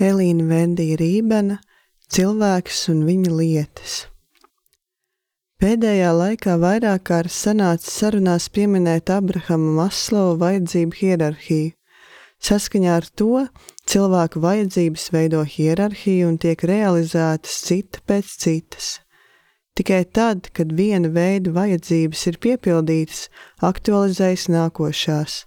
Elīna Vendija Rībena, cilvēks un viņa lietas. Pēdējā laikā vairāk kārt sanāca sarunās pieminēt Abrahama Maslowa vajadzību hierarhiju. Saskaņā ar to cilvēku vajadzības veido hierarhiju un tiek realizētas cita pēc citas. Tikai tad, kad viena veida vajadzības ir piepildītas, aktualizējas nākošās.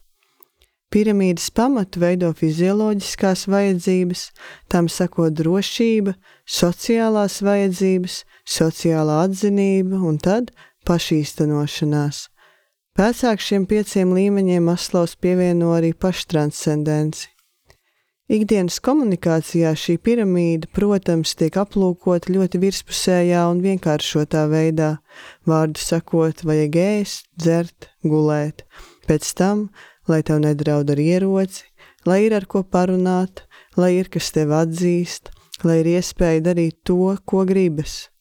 Piramīdas pamatu veido fizioloģiskās vajadzības, tam sako drošība, sociālās vajadzības, sociālā atzinība un tad pašīstenošanās. Pēcāk šiem pieciem līmeņiem Maslovs pievieno arī paštranscendenci. Ikdienas komunikācijā šī piramīda, protams, tiek aplūkota ļoti virspusējā un vienkāršotā veidā. Vārdu sakot, vajag ēst, dzert, gulēt. Pēc tam lai tev nedraud ar ieroci, lai ir ar ko parunāt, lai ir kas tev atzīst, lai ir iespēja darīt to, ko gribas.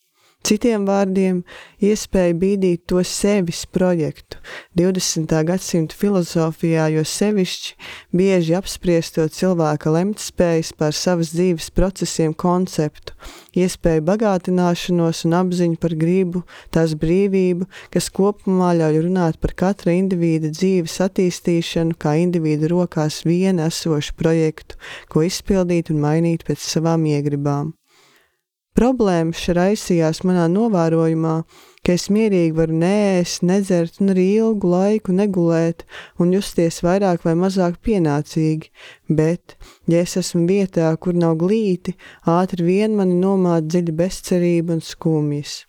Citiem vārdiem, iespēja bīdīt to sevis projektu 20. gadsimta filozofijā, jo sevišķi bieži apspriesto cilvēka lemtspējas par savas dzīves procesiem konceptu, iespēju bagātināšanos un apziņu par gribu, tās brīvību, kas kopumā ļauj runāt par katra indivīda dzīves attīstīšanu kā individu rokās viena esošu projektu, ko izpildīt un mainīt pēc savām iegribām. Problēma raisījās manā novērojumā, ka es mierīgi varu nēst, nedzert un arī ilgu laiku negulēt un justies vairāk vai mazāk pienācīgi, bet, ja es esmu vietā, kur nav glīti, ātri vien mani nomāca dziļa bezcerība un skumjas.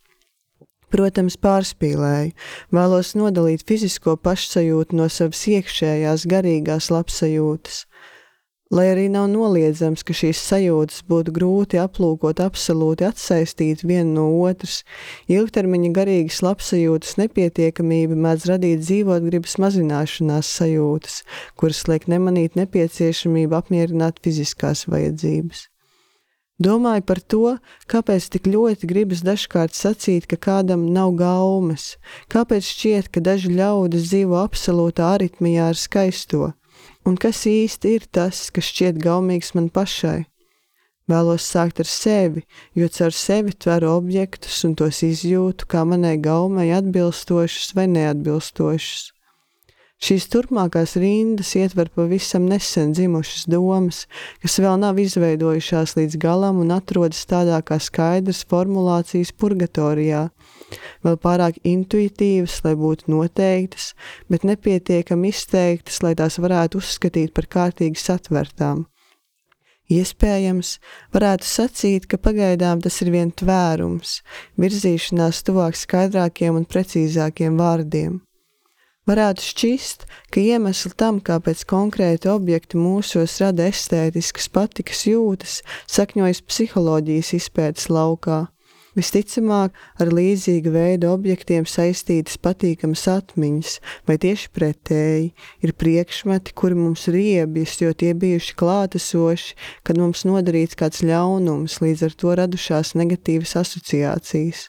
Protams, pārspīlēju, vēlos nodalīt fizisko pašsajūtu no savas iekšējās garīgās labsajūtas – Lai arī nav noliedzams, ka šīs sajūtas būtu grūti aplūkot, absolūti atsaistīt viena no otras, ilgtermiņa garīgas labsajūtas nepietiekamība mēdz radīt dzīvotgribas mazināšanās sajūtas, kuras liek nemanīt nepieciešamību apmierināt fiziskās vajadzības. Domāju par to, kāpēc tik ļoti gribas dažkārt sacīt, ka kādam nav gaumes, kāpēc šķiet, ka daži ļaudis dzīvo absolūtā aritmijā ar skaisto Un kas īsti ir tas, kas šķiet gaumīgs man pašai? Vēlos sākt ar sevi, jo caur sevi tveru objektus un tos izjūtu kā manai gaumai atbilstošus vai neatbilstošus. Šīs turpmākās rindas ietver pavisam nesen dzimušas domas, kas vēl nav izveidojušās līdz galam un atrodas tādā kā skaidras formulācijas purgatorijā, vēl pārāk intuitīvas, lai būtu noteiktas, bet nepietiekami izteiktas, lai tās varētu uzskatīt par kārtīgi satvērtām. Iespējams, varētu sacīt, ka pagaidām tas ir vien tvērums, virzīšanās tuvāk skaidrākiem un precīzākiem vārdiem. Varētu šķist, ka iemesli tam, kāpēc konkrēti objekti mūsos rada estētiskas patikas jūtas, sakņojas psiholoģijas izpētes laukā, Visticamāk, ar līdzīga veida objektiem saistītas patīkamas atmiņas, vai tieši pretēji ir priekšmeti, kuri mums riebjas, jo tie bijuši klātesoši, kad mums nodarīts kāds ļaunums, līdz ar to radušās negatīvas asociācijas.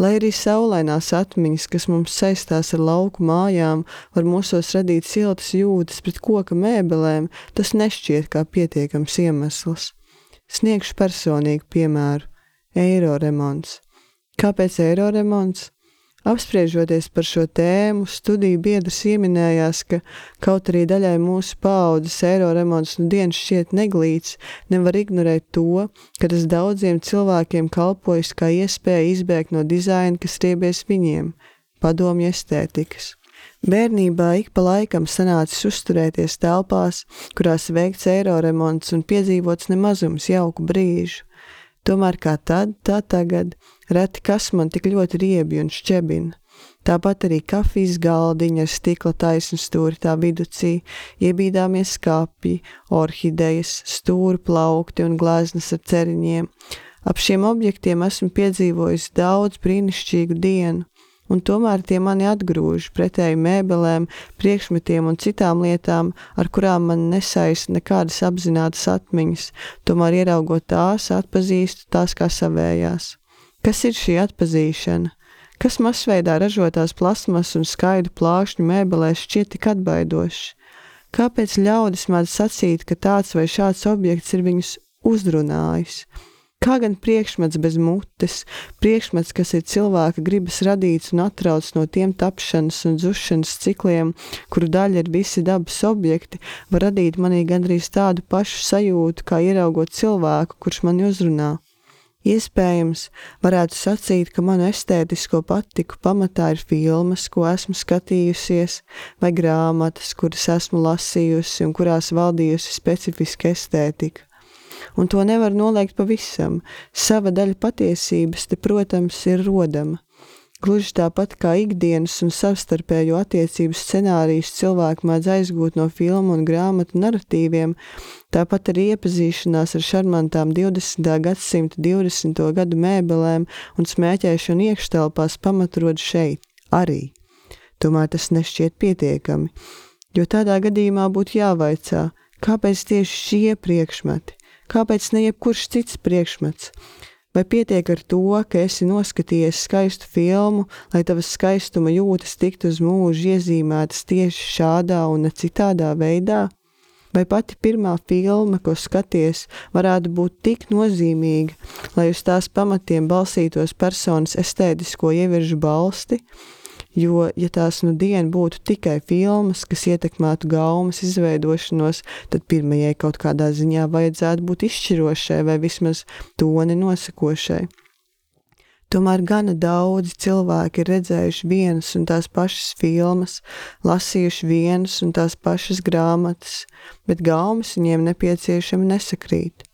Lai arī saulainās atmiņas, kas mums saistās ar lauku mājām, var mūsos radīt siltas jūtas pret koka mēbelēm, tas nešķiet kā pietiekams iemesls. Sniegšu personīgu piemēru eiro remonts. Kāpēc eiro remonts? Apspriežoties par šo tēmu, studiju biedrs ieminējās, ka kaut arī daļai mūsu paaudzes eiro remonts nu dienas šķiet neglīts, nevar ignorēt to, ka tas daudziem cilvēkiem kalpojas kā iespēja izbēgt no dizaina, kas riebies viņiem - padomju estētikas. Bērnībā ik pa laikam sanācis uzturēties telpās, kurās veikts eiro remonts un piedzīvots nemazums jauku brīžu. Tomēr kā tad, tā tagad, reti kas man tik ļoti riebi un šķebina. Tāpat arī kafijas galdiņa ar stikla taisnu stūri tā viducī, iebīdāmies skāpji, orhidejas, stūri plaukti un gleznas ar ceriņiem. Ap šiem objektiem esmu piedzīvojis daudz brīnišķīgu dienu, un tomēr tie mani atgrūž pretēji mēbelēm, priekšmetiem un citām lietām, ar kurām man nesaista nekādas apzinātas atmiņas, tomēr ieraugot tās, atpazīstu tās kā savējās. Kas ir šī atpazīšana? Kas masveidā ražotās plasmas un skaidu plākšņu mēbelēs šķiet tik atbaidošs? Kāpēc ļaudis mēdz sacīt, ka tāds vai šāds objekts ir viņus uzrunājis. Kā gan priekšmets bez mutes, priekšmets, kas ir cilvēka gribas radīts un atrauc no tiem tapšanas un zušanas cikliem, kuru daļa ir visi dabas objekti, var radīt manī gandrīz tādu pašu sajūtu, kā ieraugot cilvēku, kurš mani uzrunā. Iespējams, varētu sacīt, ka manu estētisko patiku pamatā ir filmas, ko esmu skatījusies, vai grāmatas, kuras esmu lasījusi un kurās valdījusi specifiska estētika. Un to nevar noliegt pavisam. Sava daļa patiesības te, protams, ir rodama. Gluži tāpat kā ikdienas un savstarpējo attiecību scenārijus cilvēki mēdz aizgūt no filmu un grāmatu narratīviem, tāpat arī iepazīšanās ar šarmantām 20. gadsimta 20. gadu mēbelēm un smēķēšanu iekštelpās pamatrod šeit, arī. Tomēr tas nešķiet pietiekami, jo tādā gadījumā būtu jāvaicā, kāpēc tieši šie priekšmeti, kāpēc ne jebkurš cits priekšmets, Vai pietiek ar to, ka esi noskatījies skaistu filmu, lai tavas skaistuma jūtas tiktu uz mūžu iezīmētas tieši šādā un ne citādā veidā? Vai pati pirmā filma, ko skaties, varētu būt tik nozīmīga, lai uz tās pamatiem balsītos personas estētisko ieviržu balsti, jo, ja tās nu dien būtu tikai filmas, kas ietekmētu gaumas izveidošanos, tad pirmajai kaut kādā ziņā vajadzētu būt izšķirošai vai vismaz toni nosakošai. Tomēr gana daudzi cilvēki ir redzējuši vienas un tās pašas filmas, lasījuši vienas un tās pašas grāmatas, bet gaumas viņiem nepieciešami nesakrīt.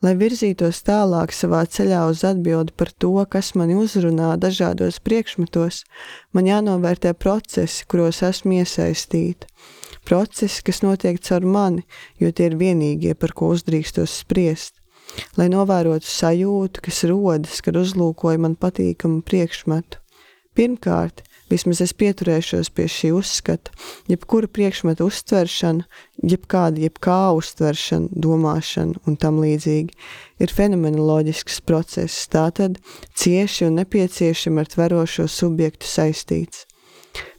Lai virzītos tālāk savā ceļā uz atbildi par to, kas mani uzrunā dažādos priekšmetos, man jānovērtē procesi, kuros esmu iesaistīta. Procesi, kas notiek caur mani, jo tie ir vienīgie, par ko uzdrīkstos spriest. Lai novērotu sajūtu, kas rodas, kad uzlūkoju man patīkamu priekšmetu. Pirmkārt, Vismaz es pieturēšos pie šī uzskata. Jebkura priekšmeta uztveršana, jebkāda, jebkā uztveršana, domāšana un tam līdzīgi ir fenomenoloģisks process, tātad cieši un nepieciešami ar tverošo subjektu saistīts.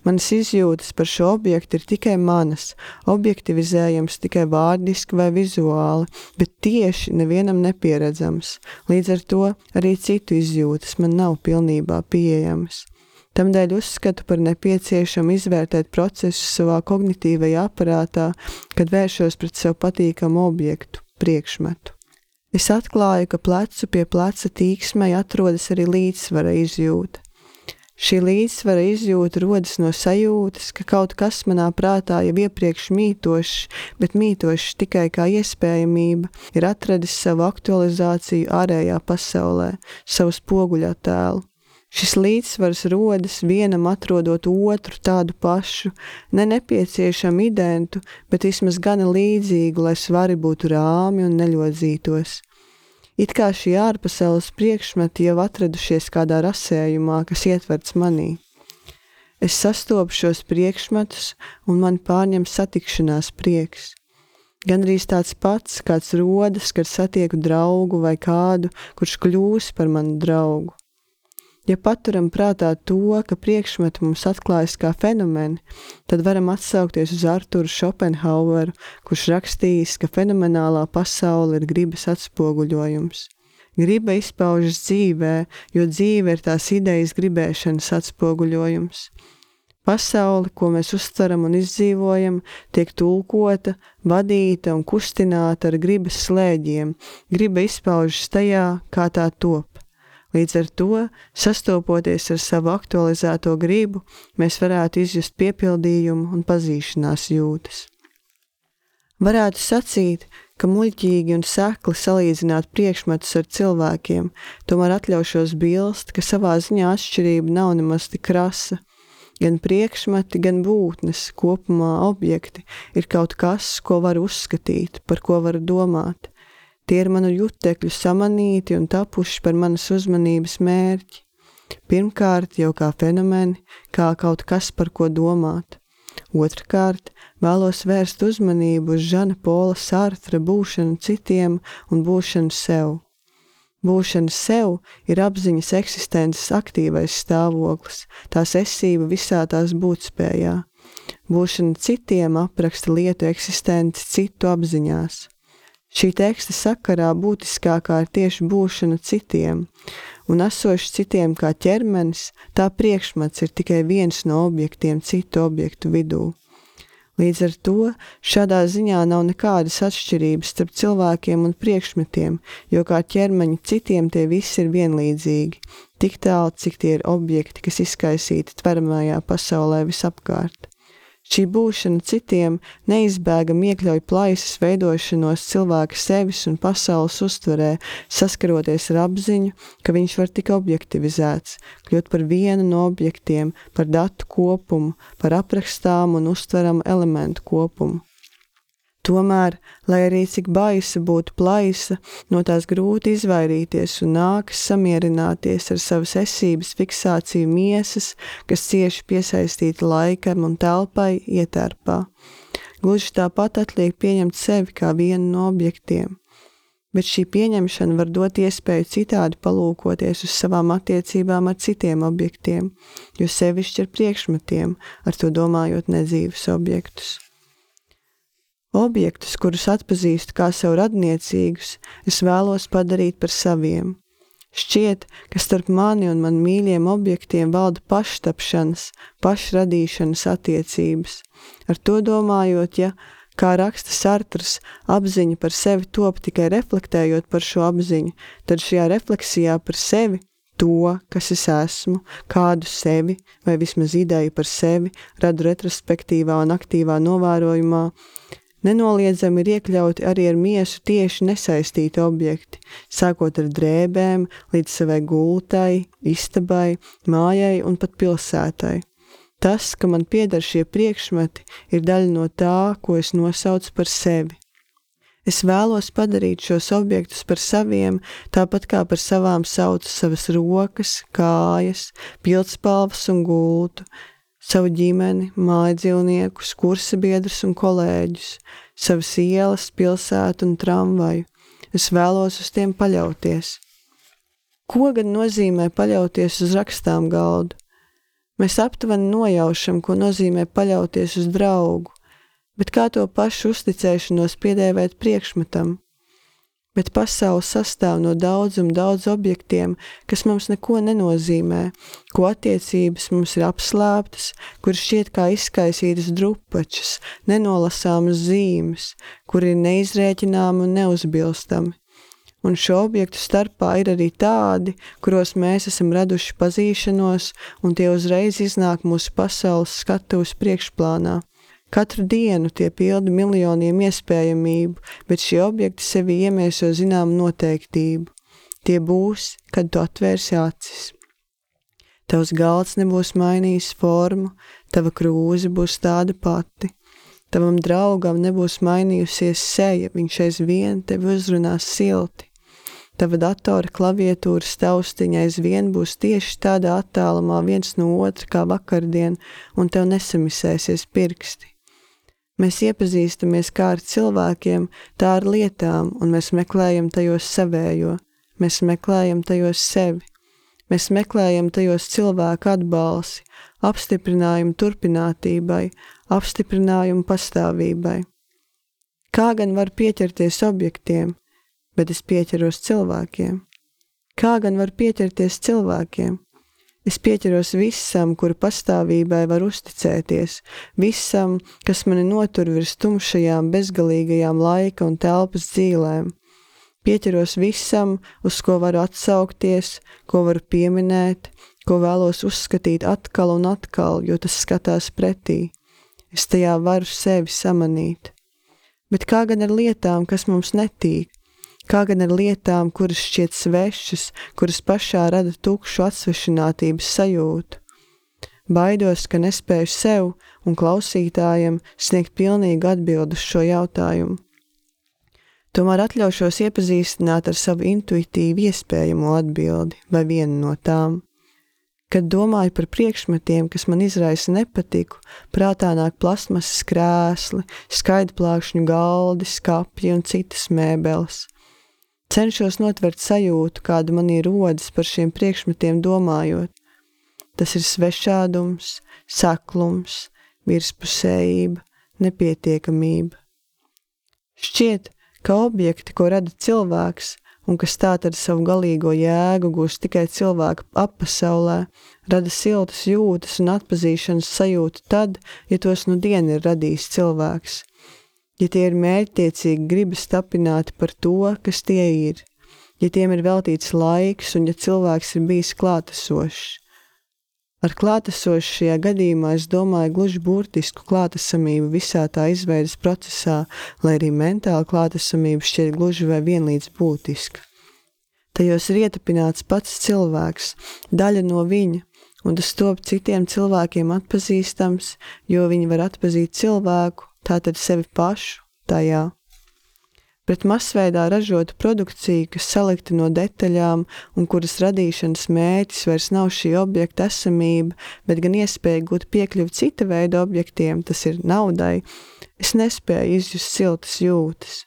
Manas izjūtas par šo objektu ir tikai manas, objektivizējams tikai vārdiski vai vizuāli, bet tieši nevienam nepieredzams. Līdz ar to arī citu izjūtas man nav pilnībā pieejamas. Tamdēļ uzskatu par nepieciešamu izvērtēt procesu savā kognitīvajā aparātā, kad vēršos pret sev patīkamu objektu, priekšmetu. Es atklāju, ka plecu pie pleca tīksmai atrodas arī līdzsvara izjūta. Šī līdzsvara izjūta rodas no sajūtas, ka kaut kas manā prātā jau iepriekš mītošs, bet mītošs tikai kā iespējamība, ir atradis savu aktualizāciju ārējā pasaulē, savu spoguļattēlu. Šis līdzsvars rodas vienam atrodot otru tādu pašu, ne nepieciešamu identu, bet vismaz gana līdzīgu, lai svari būtu rāmi un neļodzītos. It kā šī ārpasaules priekšmeti jau atradušies kādā rasējumā, kas ietverts manī. Es sastopu šos priekšmetus, un man pārņem satikšanās prieks. Gan arī tāds pats, kāds rodas, kad satieku draugu vai kādu, kurš kļūs par manu draugu. Ja paturam prātā to, ka priekšmeti mums atklājas kā fenomeni, tad varam atsaukties uz Arturu Šopenhaueru, kurš rakstījis, ka fenomenālā pasaule ir gribas atspoguļojums. Griba izpaužas dzīvē, jo dzīve ir tās idejas gribēšanas atspoguļojums. Pasaule, ko mēs uztveram un izdzīvojam, tiek tulkota, vadīta un kustināta ar gribas slēģiem. Griba izpaužas tajā, kā tā top. Līdz ar to, sastopoties ar savu aktualizēto gribu, mēs varētu izjust piepildījumu un pazīšanās jūtas. Varētu sacīt, ka muļķīgi un sekli salīdzināt priekšmetus ar cilvēkiem, tomēr atļaušos bilst, ka savā ziņā atšķirība nav nemaz tik krasa. Gan priekšmeti, gan būtnes, kopumā objekti ir kaut kas, ko var uzskatīt, par ko var domāt. Tie ir manu jutekļu samanīti un tapuši par manas uzmanības mērķi. Pirmkārt, jau kā fenomeni, kā kaut kas, par ko domāt. Otrakārt, vēlos vērst uzmanību uz Žana Pola Sārtra būšanu citiem un būšanu sev. Būšana sev ir apziņas eksistences aktīvais stāvoklis, tās esība visā tās būtspējā. Būšana citiem apraksta lietu eksistenci citu apziņās. Šī teksta sakarā būtiskākā ir tieši būšana citiem, un esošs citiem kā ķermenis, tā priekšmets ir tikai viens no objektiem citu objektu vidū. Līdz ar to šādā ziņā nav nekādas atšķirības starp cilvēkiem un priekšmetiem, jo kā ķermeņi citiem tie visi ir vienlīdzīgi, tik tālu, cik tie ir objekti, kas izkaisīti tveramajā pasaulē visapkārt. Šī būšana citiem neizbēgami iekļauj plaisas veidošanos cilvēka sevis un pasaules uztverē, saskaroties ar apziņu, ka viņš var tik objektivizēts, kļūt par vienu no objektiem, par datu kopumu, par aprakstām un uztveramu elementu kopumu. Tomēr, lai arī cik baisa būtu plaisa, no tās grūti izvairīties un nākas samierināties ar savas esības fiksāciju miesas, kas cieši piesaistīta laikam un telpai ietērpā. Gluži tāpat atliek pieņemt sevi kā vienu no objektiem. Bet šī pieņemšana var dot iespēju citādi palūkoties uz savām attiecībām ar citiem objektiem, jo sevišķi ar priekšmetiem, ar to domājot nedzīvus objektus. Objektus, kurus atpazīstu kā sev radniecīgus, es vēlos padarīt par saviem. Šķiet, ka starp mani un man mīļiem objektiem valda paštapšanas, pašradīšanas attiecības. Ar to domājot, ja, kā raksta Sartrs, apziņa par sevi top tikai reflektējot par šo apziņu, tad šajā refleksijā par sevi to, kas es esmu, kādu sevi vai vismaz ideju par sevi radu retrospektīvā un aktīvā novērojumā, Nenoliedzami ir iekļauti arī ar miesu tieši nesaistīti objekti, sākot ar drēbēm līdz savai gultai, istabai, mājai un pat pilsētai. Tas, ka man pieder šie priekšmeti, ir daļa no tā, ko es nosaucu par sevi. Es vēlos padarīt šos objektus par saviem, tāpat kā par savām saucu savas rokas, kājas, pildspalvas un gultu, savu ģimeni, mājdzīvniekus, kursabiedrus un kolēģus, savas ielas, pilsētu un tramvaju. Es vēlos uz tiem paļauties. Ko gan nozīmē paļauties uz rakstām galdu? Mēs aptuveni nojaušam, ko nozīmē paļauties uz draugu, bet kā to pašu uzticēšanos piedēvēt priekšmetam? Bet pasaule sastāv no daudzum daudz objektiem, kas mums neko nenozīmē, ko attiecības mums ir apslēptas, kur šķiet kā izkaisītas drupačas, nenolasāmas zīmes, kur ir neizrēķināmi un neuzbilstami. Un šo objektu starpā ir arī tādi, kuros mēs esam raduši pazīšanos, un tie uzreiz iznāk mūsu pasaules skatuves priekšplānā. Katru dienu tie pilda miljoniem iespējamību, bet šie objekti sevi iemieso zināmu noteiktību. Tie būs, kad tu atvērsi acis. Tavs galds nebūs mainījis formu, tava krūze būs tāda pati. Tavam draugam nebūs mainījusies seja, viņš aizvien tevi uzrunās silti. Tava datora klaviatūras taustiņa aizvien būs tieši tādā attālumā viens no otra kā vakardien, un tev nesamisēsies pirksti. Mēs iepazīstamies kā ar cilvēkiem, tā ar lietām, un mēs meklējam tajos savējo, mēs meklējam tajos sevi, mēs meklējam tajos cilvēku atbalsi, apstiprinājumu turpinātībai, apstiprinājumu pastāvībai. Kā gan var pieķerties objektiem, bet es pieķeros cilvēkiem? Kā gan var pieķerties cilvēkiem? Es pieķeros visam, kuru pastāvībai var uzticēties, visam, kas mani notur virs tumšajām, bezgalīgajām laika un telpas dzīvēm. Pieķeros visam, uz ko varu atsaukties, ko varu pieminēt, ko vēlos uzskatīt atkal un atkal, jo tas skatās pretī. Es tajā varu sevi samanīt. Bet kā gan ar lietām, kas mums netīk, kā gan ar lietām, kuras šķiet svešas, kuras pašā rada tukšu atsvešinātības sajūtu. Baidos, ka nespēju sev un klausītājiem sniegt pilnīgu atbildu uz šo jautājumu. Tomēr atļaušos iepazīstināt ar savu intuitīvi iespējamo atbildi vai vienu no tām. Kad domāju par priekšmetiem, kas man izraisa nepatiku, prātā nāk plasmasas krēsli, skaidrplākšņu galdi, skapji un citas mēbeles. Cenšos notvert sajūtu, kāda man ir rodas par šiem priekšmetiem domājot. Tas ir svešādums, saklums, virspusējība, nepietiekamība. Šķiet, ka objekti, ko rada cilvēks, un kas tā tad savu galīgo jēgu gūst tikai cilvēka appasaulē, rada siltas jūtas un atpazīšanas sajūtu tad, ja tos nu dienu ir radījis cilvēks. Ja tie ir mērķtiecīgi gribas tapināti par to, kas tie ir, ja tiem ir veltīts laiks un ja cilvēks ir bijis klātesošs. Ar klātesošu šajā gadījumā es domāju gluži burtisku klātesamību visā tā izveidas procesā, lai arī mentāla klātesamība šķiet gluži vai vienlīdz būtiska. Tajos ir ietapināts pats cilvēks, daļa no viņa, un tas top citiem cilvēkiem atpazīstams, jo viņi var atpazīt cilvēku, tātad sevi pašu tajā pret masveidā ražotu produkciju, kas salikta no detaļām un kuras radīšanas mērķis vairs nav šī objekta esamība, bet gan iespēja gūt piekļuvi cita veida objektiem, tas ir naudai, es nespēju izjust siltas jūtas.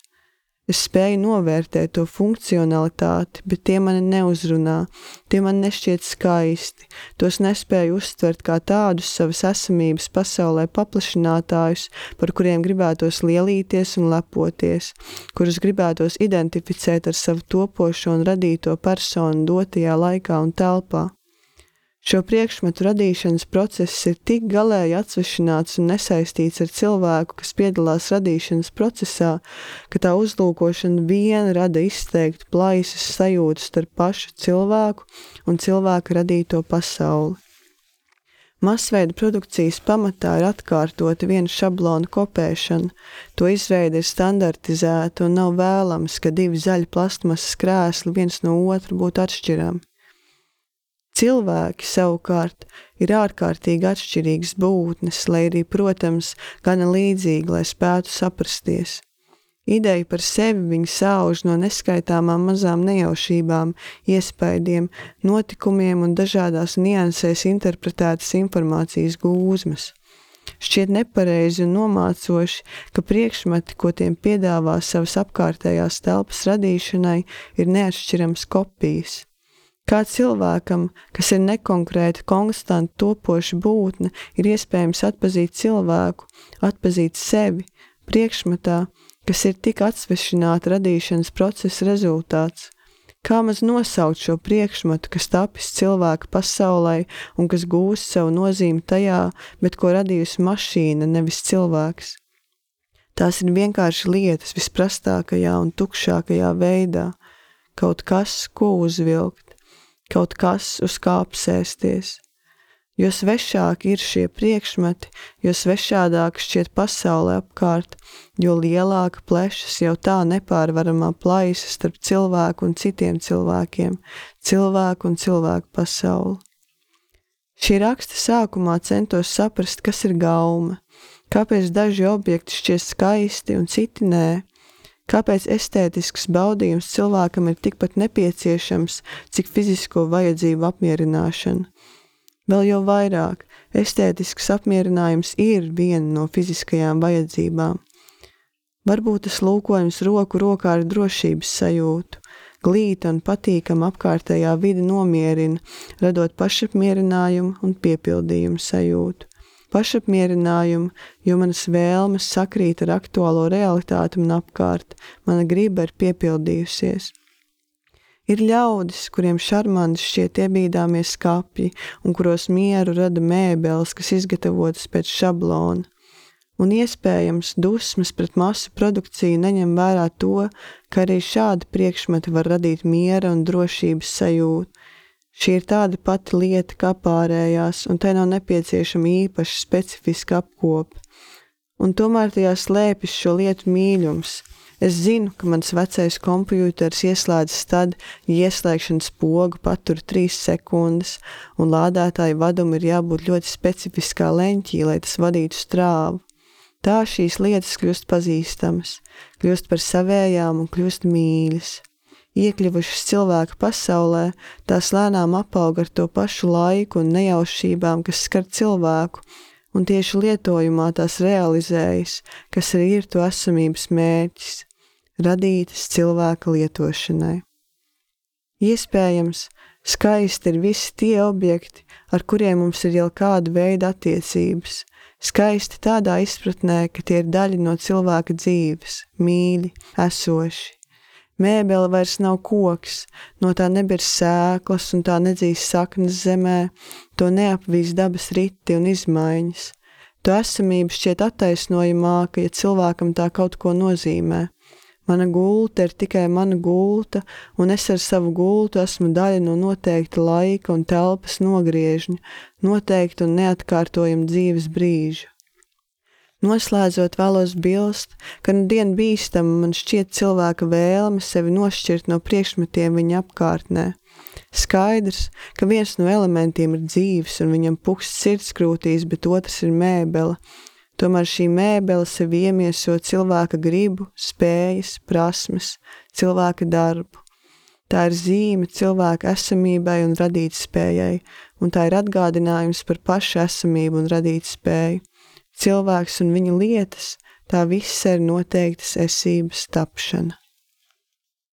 Es spēju novērtēt to funkcionalitāti, bet tie mani neuzrunā, tie man nešķiet skaisti, tos nespēju uztvert kā tādus savas esamības pasaulē paplašinātājus, par kuriem gribētos lielīties un lepoties, kurus gribētos identificēt ar savu topošo un radīto personu dotajā laikā un telpā. Šo priekšmetu radīšanas process ir tik galēji atsvešināts un nesaistīts ar cilvēku, kas piedalās radīšanas procesā, ka tā uzlūkošana vien rada izteiktu plaisas sajūtu starp pašu cilvēku un cilvēka radīto pasauli. Masveida produkcijas pamatā ir atkārtota viena šablona kopēšana. To izveide ir standartizēta un nav vēlams, ka divi zaļi plastmasas krēsli viens no otra būtu atšķirami. Cilvēki savukārt ir ārkārtīgi atšķirīgas būtnes, lai arī, protams, gana līdzīgi, lai spētu saprasties. Ideja par sevi viņa sauž no neskaitāmām mazām nejaušībām, iespaidiem, notikumiem un dažādās niansēs interpretētas informācijas gūzmas. Šķiet nepareizi un nomācoši, ka priekšmeti, ko tiem piedāvā savas apkārtējās telpas radīšanai, ir neatšķirams kopijas. Kā cilvēkam, kas ir nekonkrēta, konstanta, topoša būtne, ir iespējams atpazīt cilvēku, atpazīt sevi, priekšmetā, kas ir tik atsvešināta radīšanas procesa rezultāts. Kā maz nosaukt šo priekšmetu, kas tapis cilvēka pasaulē un kas gūst savu nozīmi tajā, bet ko radījusi mašīna, nevis cilvēks? Tās ir vienkārši lietas visprastākajā un tukšākajā veidā, kaut kas, ko uzvilkt kaut kas uz kā apsēsties. Jo svešāki ir šie priekšmeti, jo svešādāk šķiet pasaule apkārt, jo lielāka plešas jau tā nepārvaramā plaisa starp cilvēku un citiem cilvēkiem, cilvēku un cilvēku pasauli. Šī raksta sākumā centos saprast, kas ir gauma, kāpēc daži objekti šķiet skaisti un citi nē, Kāpēc estētisks baudījums cilvēkam ir tikpat nepieciešams, cik fizisko vajadzību apmierināšana? Vēl jau vairāk, estētisks apmierinājums ir viena no fiziskajām vajadzībām. Varbūt tas lūkojums roku rokā ar drošības sajūtu, glīta un patīkama apkārtējā vide nomierina, radot pašapmierinājumu un piepildījumu sajūtu pašapmierinājumu, jo manas vēlmes sakrīt ar aktuālo realitāti man apkārt, mana griba ir piepildījusies. Ir ļaudis, kuriem šarmanti šķiet iebīdāmie skapji un kuros mieru rada mēbeles, kas izgatavotas pēc šablona. Un iespējams, dusmas pret masu produkciju neņem vērā to, ka arī šādi priekšmeti var radīt miera un drošības sajūtu, Šī ir tāda pati lieta kā pārējās, un tai nav nepieciešama īpaša specifiska apkopa. Un tomēr tajā slēpjas šo lietu mīļums. Es zinu, ka mans vecais kompjuters ieslēdzas tad, ja ieslēgšanas pogu patur 3 sekundes, un lādētāja vadum ir jābūt ļoti specifiskā leņķī, lai tas vadītu strāvu. Tā šīs lietas kļūst pazīstamas, kļūst par savējām un kļūst mīļas iekļuvušas cilvēka pasaulē, tās lēnām apaug ar to pašu laiku un nejaušībām, kas skar cilvēku, un tieši lietojumā tās realizējas, kas arī ir to esamības mērķis - radītas cilvēka lietošanai. Iespējams, skaisti ir visi tie objekti, ar kuriem mums ir jau kāda veida attiecības. Skaisti tādā izpratnē, ka tie ir daļa no cilvēka dzīves, mīļi, esoši. Mēbele vairs nav koks, no tā nebir sēklas un tā nedzīs saknes zemē, to neapvīs dabas riti un izmaiņas. Tu esamība šķiet attaisnojamāka, ja cilvēkam tā kaut ko nozīmē. Mana gulta ir tikai mana gulta, un es ar savu gultu esmu daļa no noteikta laika un telpas nogriežņa, noteikta un neatkārtojama dzīves brīža. Noslēdzot, vēlos bilst, ka nu dienu bīstama man šķiet cilvēka vēlme sevi nošķirt no priekšmetiem viņa apkārtnē. Skaidrs, ka viens no elementiem ir dzīves un viņam puksts sirdskrūtīs, bet otrs ir mēbele, Tomēr šī mēbele sev iemieso cilvēka gribu, spējas, prasmes, cilvēka darbu. Tā ir zīme cilvēka esamībai un radīt spējai, un tā ir atgādinājums par pašu esamību un radīt spēju. Cilvēks un viņa lietas, tā viss ir noteiktas esības tapšana.